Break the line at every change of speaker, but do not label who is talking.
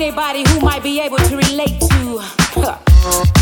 anybody who might be able to relate to.